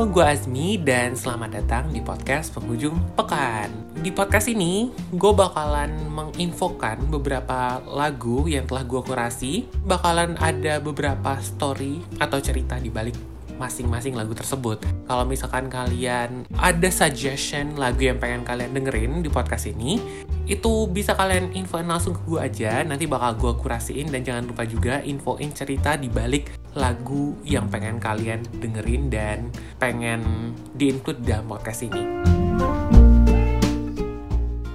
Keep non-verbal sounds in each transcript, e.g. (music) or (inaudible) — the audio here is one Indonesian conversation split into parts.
Halo, gue Azmi dan selamat datang di podcast Penghujung Pekan. Di podcast ini, gue bakalan menginfokan beberapa lagu yang telah gue kurasi. Bakalan ada beberapa story atau cerita di balik masing-masing lagu tersebut. Kalau misalkan kalian ada suggestion lagu yang pengen kalian dengerin di podcast ini, itu bisa kalian infoin langsung ke gue aja. Nanti bakal gue kurasiin dan jangan lupa juga infoin cerita di balik lagu yang pengen kalian dengerin dan pengen di-include dalam podcast ini.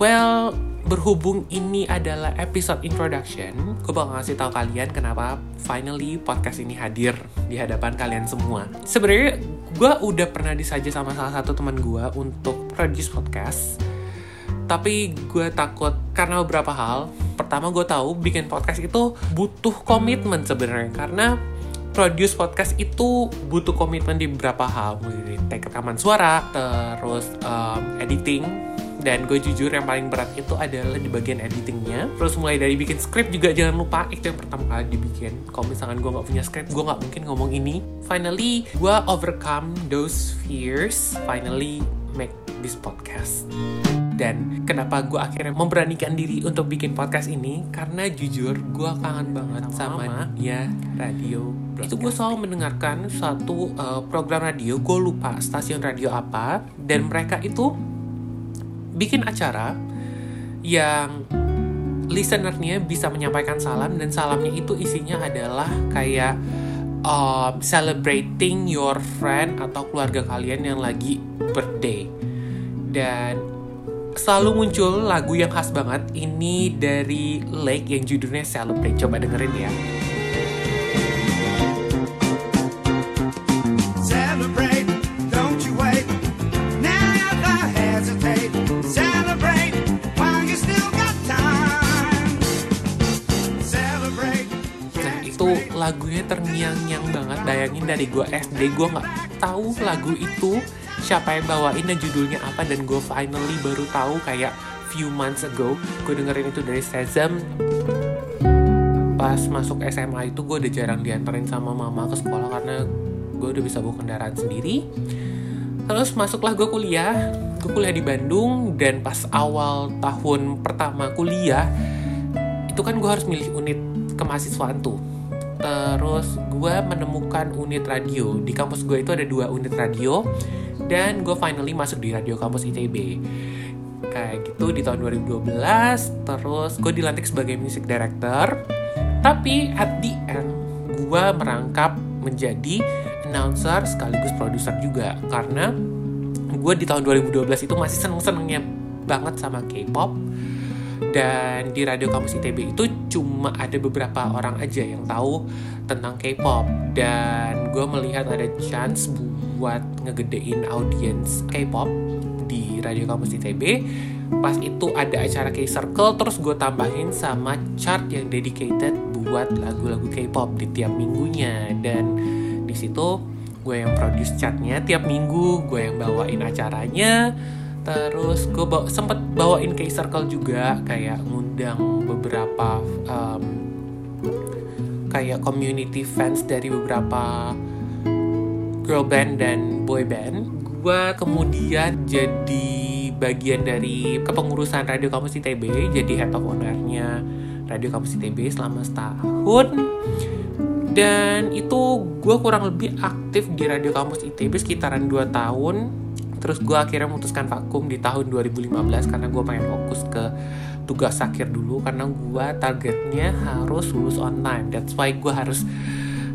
Well, berhubung ini adalah episode introduction, gue bakal ngasih tahu kalian kenapa finally podcast ini hadir di hadapan kalian semua. Sebenarnya gue udah pernah disaji sama salah satu teman gue untuk produce podcast, tapi gue takut karena beberapa hal. Pertama gue tahu bikin podcast itu butuh komitmen sebenarnya karena produce podcast itu butuh komitmen di beberapa hal, mulai take rekaman suara, terus um, editing, dan gue jujur yang paling berat itu adalah di bagian editingnya. Terus mulai dari bikin script juga jangan lupa itu yang pertama kali dibikin. Kalau misalkan gue nggak punya script gue nggak mungkin ngomong ini. Finally gue overcome those fears. Finally make this podcast. Dan kenapa gue akhirnya memberanikan diri untuk bikin podcast ini? Karena jujur gue kangen banget sama ya radio itu gue selalu mendengarkan suatu uh, program radio. Gue lupa stasiun radio apa. Dan mereka itu bikin acara yang listenernya bisa menyampaikan salam. Dan salamnya itu isinya adalah kayak um, celebrating your friend atau keluarga kalian yang lagi birthday dan selalu muncul lagu yang khas banget. Ini dari Lake yang judulnya Celebrate coba dengerin ya. Lagunya terngiang-ngiang banget. Bayangin dari gue SD gue nggak tahu lagu itu siapa yang bawain dan judulnya apa dan gue finally baru tahu kayak few months ago gue dengerin itu dari Sezam pas masuk SMA itu gue udah jarang diantarin sama mama ke sekolah karena gue udah bisa bawa kendaraan sendiri. Terus masuklah gue kuliah gue kuliah di Bandung dan pas awal tahun pertama kuliah itu kan gue harus milih unit kemahasiswaan tuh. Terus gue menemukan unit radio. Di kampus gue itu ada dua unit radio dan gue finally masuk di radio kampus ITB kayak gitu di tahun 2012 terus gue dilantik sebagai music director. Tapi at the end gue merangkap menjadi announcer sekaligus produser juga. Karena gue di tahun 2012 itu masih seneng-senengnya banget sama K-pop. Dan di radio kampus ITB itu cuma ada beberapa orang aja yang tahu tentang K-pop. Dan gue melihat ada chance buat ngegedein audiens K-pop di radio kampus ITB pas itu ada acara K-Circle terus gue tambahin sama chart yang dedicated buat lagu-lagu K-pop di tiap minggunya. Dan di situ gue yang produce chartnya tiap minggu gue yang bawain acaranya. Terus gue bawa, sempet bawain case circle juga kayak ngundang beberapa um, kayak community fans dari beberapa girl band dan boy band gue kemudian jadi bagian dari kepengurusan Radio Kampus ITB jadi head of ownernya Radio Kampus ITB selama setahun. Dan itu gue kurang lebih aktif di Radio Kampus ITB sekitaran 2 tahun. Terus gue akhirnya memutuskan vakum di tahun 2015 karena gue pengen fokus ke tugas akhir dulu karena gue targetnya harus lulus on time that's why gue harus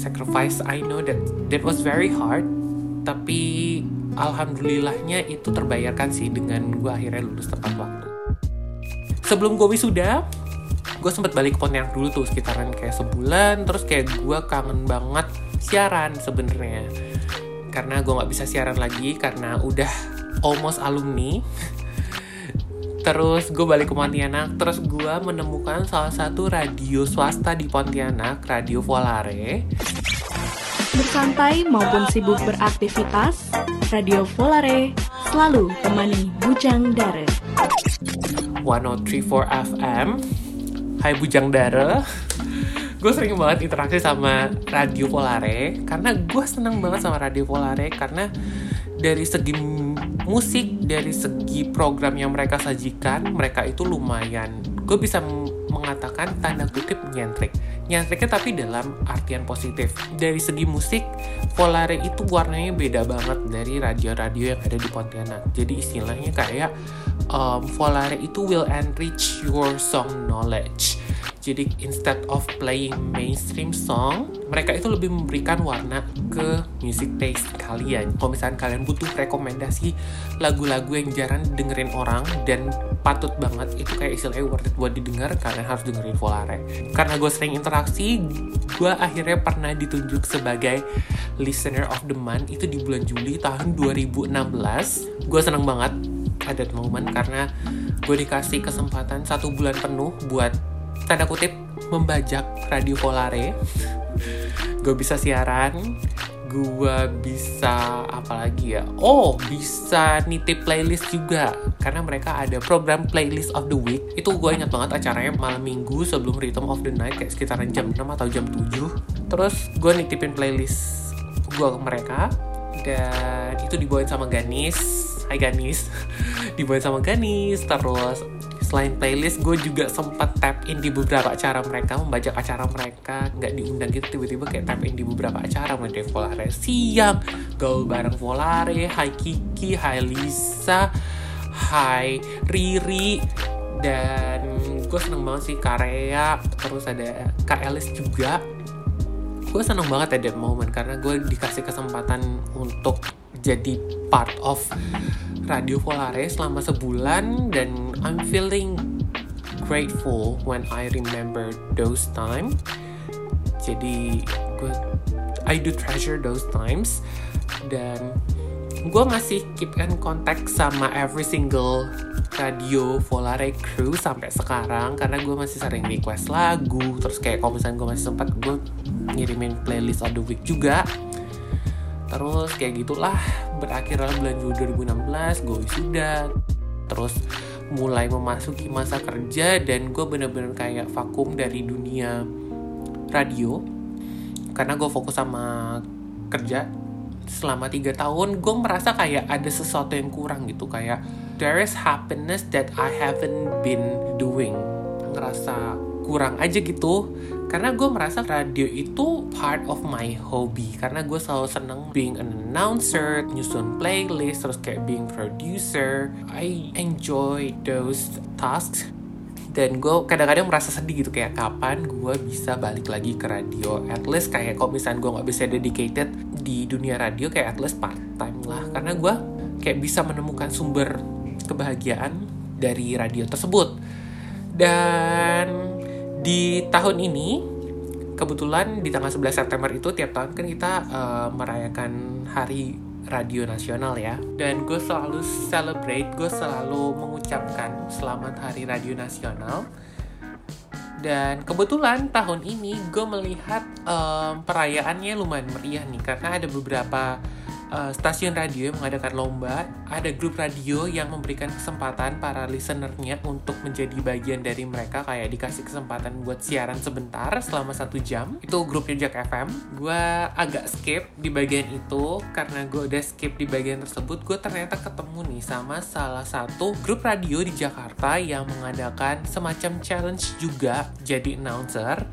sacrifice I know that that was very hard. Tapi alhamdulillahnya itu terbayarkan sih dengan gue akhirnya lulus tepat waktu. Sebelum gue wisuda gue sempat balik ke Pontianak dulu tuh sekitaran kayak sebulan. Terus kayak gue kangen banget siaran sebenarnya. Karena gue nggak bisa siaran lagi karena udah almost alumni terus gue balik ke Pontianak terus gue menemukan salah satu radio swasta di Pontianak radio Volare. Bersantai maupun sibuk beraktivitas radio Volare selalu temani Bujang Dare 1034 FM Hai Bujang Dare gue sering banget interaksi sama Radio Polare karena gue seneng banget sama Radio Polare karena dari segi musik dari segi program yang mereka sajikan mereka itu lumayan gue bisa mengatakan tanda kutip nyentrik. Nyantriknya tapi dalam artian positif. Dari segi musik Volare itu warnanya beda banget dari radio-radio yang ada di Pontianak. Jadi istilahnya kayak um, Volare itu will enrich your song knowledge jadi instead of playing mainstream song, mereka itu lebih memberikan warna ke music taste kalian. Kalau misalnya kalian butuh rekomendasi lagu-lagu yang jarang dengerin orang dan patut banget itu kayak istilahnya worth it buat didengar, kalian harus dengerin Volare. Karena gue sering interaksi, gue akhirnya pernah ditunjuk sebagai listener of the month itu di bulan Juli tahun 2016. Gue seneng banget ada momen karena gue dikasih kesempatan satu bulan penuh buat tanda kutip membajak radio Volare. Gue bisa siaran gue bisa apa lagi ya? Oh bisa nitip playlist juga. Karena mereka ada program playlist of the week. Itu gue ingat banget acaranya malam minggu sebelum Rhythm of the Night kayak sekitaran jam 6 atau jam 7 terus gue nitipin playlist gue ke mereka. Dan itu dibawain sama Ganis. Hai Ganis. (laughs) Dibawain sama Ganis terus selain playlist gue juga sempat tap in di beberapa acara mereka membajak acara mereka nggak diundang gitu tiba-tiba kayak tap in di beberapa acara mulai Volare siang gaul bareng Volare Hai Kiki Hai Lisa Hai Riri dan gue seneng banget sih Karya terus ada Kak Elis juga. Gue seneng banget that moment karena gue dikasih kesempatan untuk jadi part of Radio Volare selama sebulan dan I'm feeling grateful when I remember those time. Jadi gue I do treasure those times. Dan gue masih keep in contact sama every single radio Volare crew sampai sekarang. Karena gue masih sering request lagu. Terus kayak kalau misalnya gue masih sempat gue ngirimin playlist of the week juga. Terus kayak gitulah. Berakhirlah bulan Juli 2016 gue wisuda. Terus mulai memasuki masa kerja dan gue bener-bener kayak vakum dari dunia radio. Karena gue fokus sama kerja selama tiga tahun gue merasa kayak ada sesuatu yang kurang gitu. Kayak there is happiness that I haven't been doing. Ngerasa kurang aja gitu karena gue merasa radio itu part of my hobby. Karena gue selalu seneng being an announcer nyusun playlist terus kayak being producer. I enjoy those tasks. Dan gue kadang-kadang merasa sedih gitu kayak kapan gue bisa balik lagi ke radio at least. Kayak kalau misalnya gue nggak bisa dedicated di dunia radio kayak at least part time lah. Karena gue kayak bisa menemukan sumber kebahagiaan dari radio tersebut. Dan di tahun ini kebetulan di tanggal 11 September itu tiap tahun kan kita uh, merayakan hari radio nasional ya. Dan gue selalu celebrate gue selalu mengucapkan selamat hari radio nasional. Dan kebetulan tahun ini gue melihat um, perayaannya lumayan meriah nih karena ada beberapa uh, stasiun radio yang mengadakan lomba, ada grup radio yang memberikan kesempatan para listenernya untuk menjadi bagian dari mereka kayak dikasih kesempatan buat siaran sebentar selama satu jam. Itu grupnya Jack FM. Gue agak skip di bagian itu karena gue udah skip di bagian tersebut. Gue ternyata ketemu nih sama salah satu grup radio di Jakarta yang mengadakan semacam challenge juga jadi announcer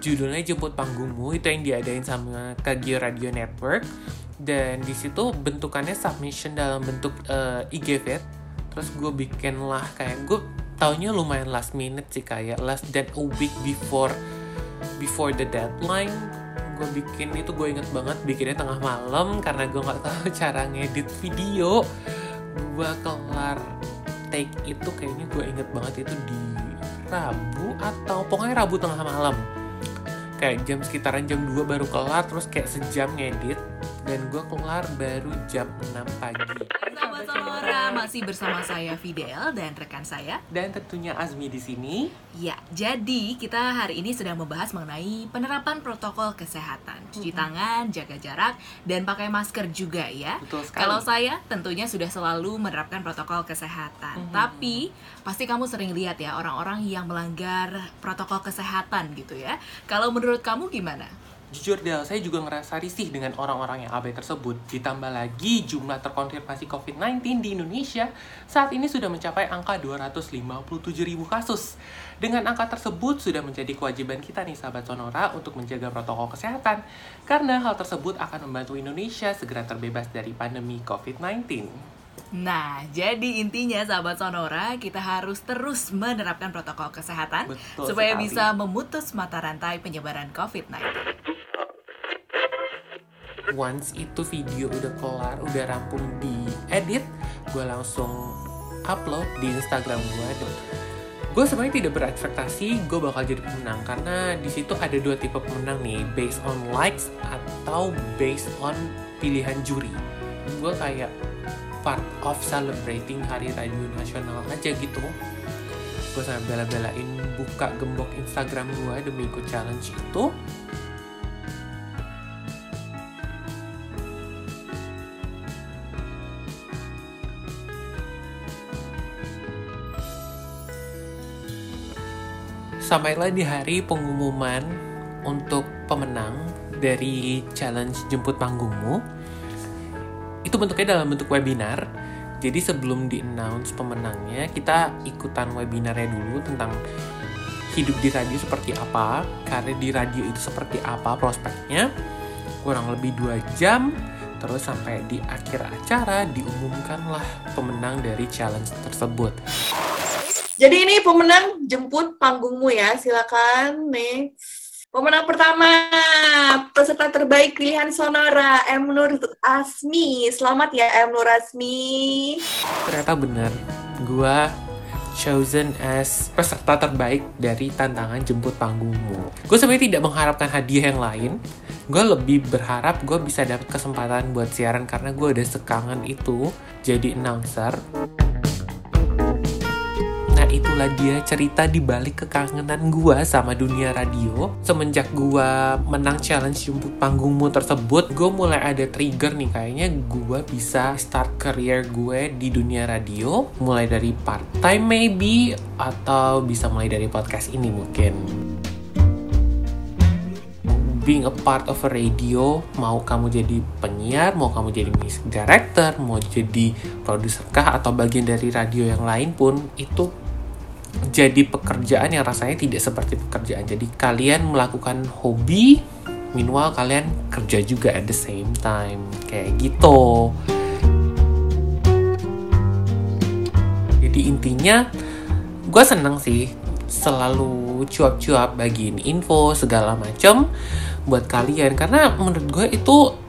judulnya jemput panggungmu itu yang diadain sama Kagio Radio Network dan di situ bentukannya submission dalam bentuk uh, eh, IGV terus gue bikin lah kayak gue taunya lumayan last minute sih kayak last than a week before before the deadline. Gue bikin itu gue inget banget bikinnya tengah malam karena gue nggak tahu (laughs) cara ngedit video. Gue kelar take itu kayaknya gue inget banget itu di Rabu atau pokoknya Rabu tengah malam. Kayak jam sekitaran jam 2 baru kelar terus kayak sejam ngedit dan gue kelar baru jam 6 pagi. Sahabat Sonora masih bersama saya Fidel dan rekan saya dan tentunya Azmi di sini. Ya, jadi kita hari ini sedang membahas mengenai penerapan protokol kesehatan, cuci tangan, jaga jarak dan pakai masker juga ya. Betul sekali. Kalau saya tentunya sudah selalu menerapkan protokol kesehatan. Mm -hmm. Tapi pasti kamu sering lihat ya orang-orang yang melanggar protokol kesehatan gitu ya. Kalau menurut kamu gimana? Jujur Del, saya juga ngerasa risih dengan orang-orang yang abai tersebut. Ditambah lagi jumlah terkonfirmasi COVID-19 di Indonesia saat ini sudah mencapai angka 257 ribu kasus. Dengan angka tersebut sudah menjadi kewajiban kita nih sahabat Sonora untuk menjaga protokol kesehatan. Karena hal tersebut akan membantu Indonesia segera terbebas dari pandemi COVID-19. Nah, jadi intinya sahabat Sonora, kita harus terus menerapkan protokol kesehatan Betul supaya sekali. bisa memutus mata rantai penyebaran COVID-19. Once itu video udah kelar, udah rampung di edit, gue langsung upload di Instagram gue. Gue sebenarnya tidak berekspektasi gue bakal jadi pemenang karena di situ ada dua tipe pemenang nih, based on likes atau based on pilihan juri. Gue kayak part of celebrating Hari Radio Nasional aja gitu. Gue sampai bela-belain buka gembok Instagram gue demi ikut challenge itu. Sampailah di hari pengumuman untuk pemenang dari challenge jemput panggungmu. Itu bentuknya dalam bentuk webinar. Jadi sebelum di-announce pemenangnya, kita ikutan webinarnya dulu tentang hidup di radio seperti apa, karir di radio itu seperti apa prospeknya. Kurang lebih dua jam, terus sampai di akhir acara diumumkanlah pemenang dari challenge tersebut. Jadi ini pemenang jemput panggungmu ya, silakan next. Pemenang pertama, peserta terbaik pilihan Sonora, M. Nur Asmi. Selamat ya M. Nur Asmi. ternyata bener gua chosen as peserta terbaik dari tantangan jemput panggungmu gue sebenarnya tidak mengharapkan hadiah yang lain gue lebih berharap gue bisa dapat kesempatan buat siaran karena gue udah sekangen itu jadi announcer itulah dia cerita di balik kekangenan gua sama dunia radio. Semenjak gua menang challenge jemput panggungmu tersebut, gue mulai ada trigger nih kayaknya gua bisa start career gue di dunia radio. Mulai dari part time maybe, atau bisa mulai dari podcast ini mungkin being a part of a radio, mau kamu jadi penyiar, mau kamu jadi music director, mau jadi produser kah atau bagian dari radio yang lain pun itu jadi pekerjaan yang rasanya tidak seperti pekerjaan. Jadi kalian melakukan hobi, minimal kalian kerja juga at the same time, kayak gitu. Jadi intinya gue seneng sih selalu cuap-cuap bagiin info segala macam buat kalian karena menurut gue itu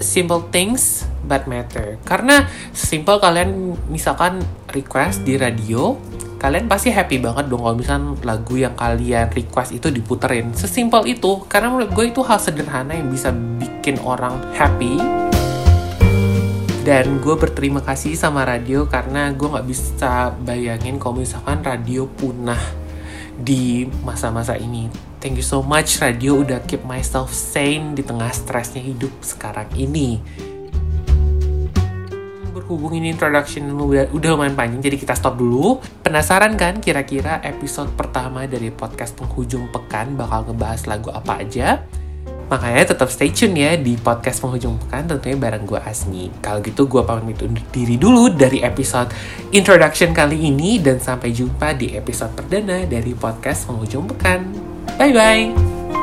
simple things but matter. Karena simple kalian misalkan request di radio kalian pasti happy banget dong kalau misalkan lagu yang kalian request itu diputerin. Sesimpel itu karena menurut gue itu hal sederhana yang bisa bikin orang happy. Dan gue berterima kasih sama radio karena gue nggak bisa bayangin kalau misalkan radio punah di masa-masa ini. Thank you so much radio udah keep myself sane di tengah stresnya hidup sekarang ini. Berhubung ini introduction udah, udah lumayan panjang jadi kita stop dulu. Penasaran kan kira-kira episode pertama dari podcast penghujung pekan bakal ngebahas lagu apa aja? Makanya tetap stay tune ya di podcast penghujung pekan tentunya bareng gue Asmi. Kalau gitu gue pamit undur diri dulu dari episode introduction kali ini dan sampai jumpa di episode perdana dari podcast penghujung pekan. 拜拜。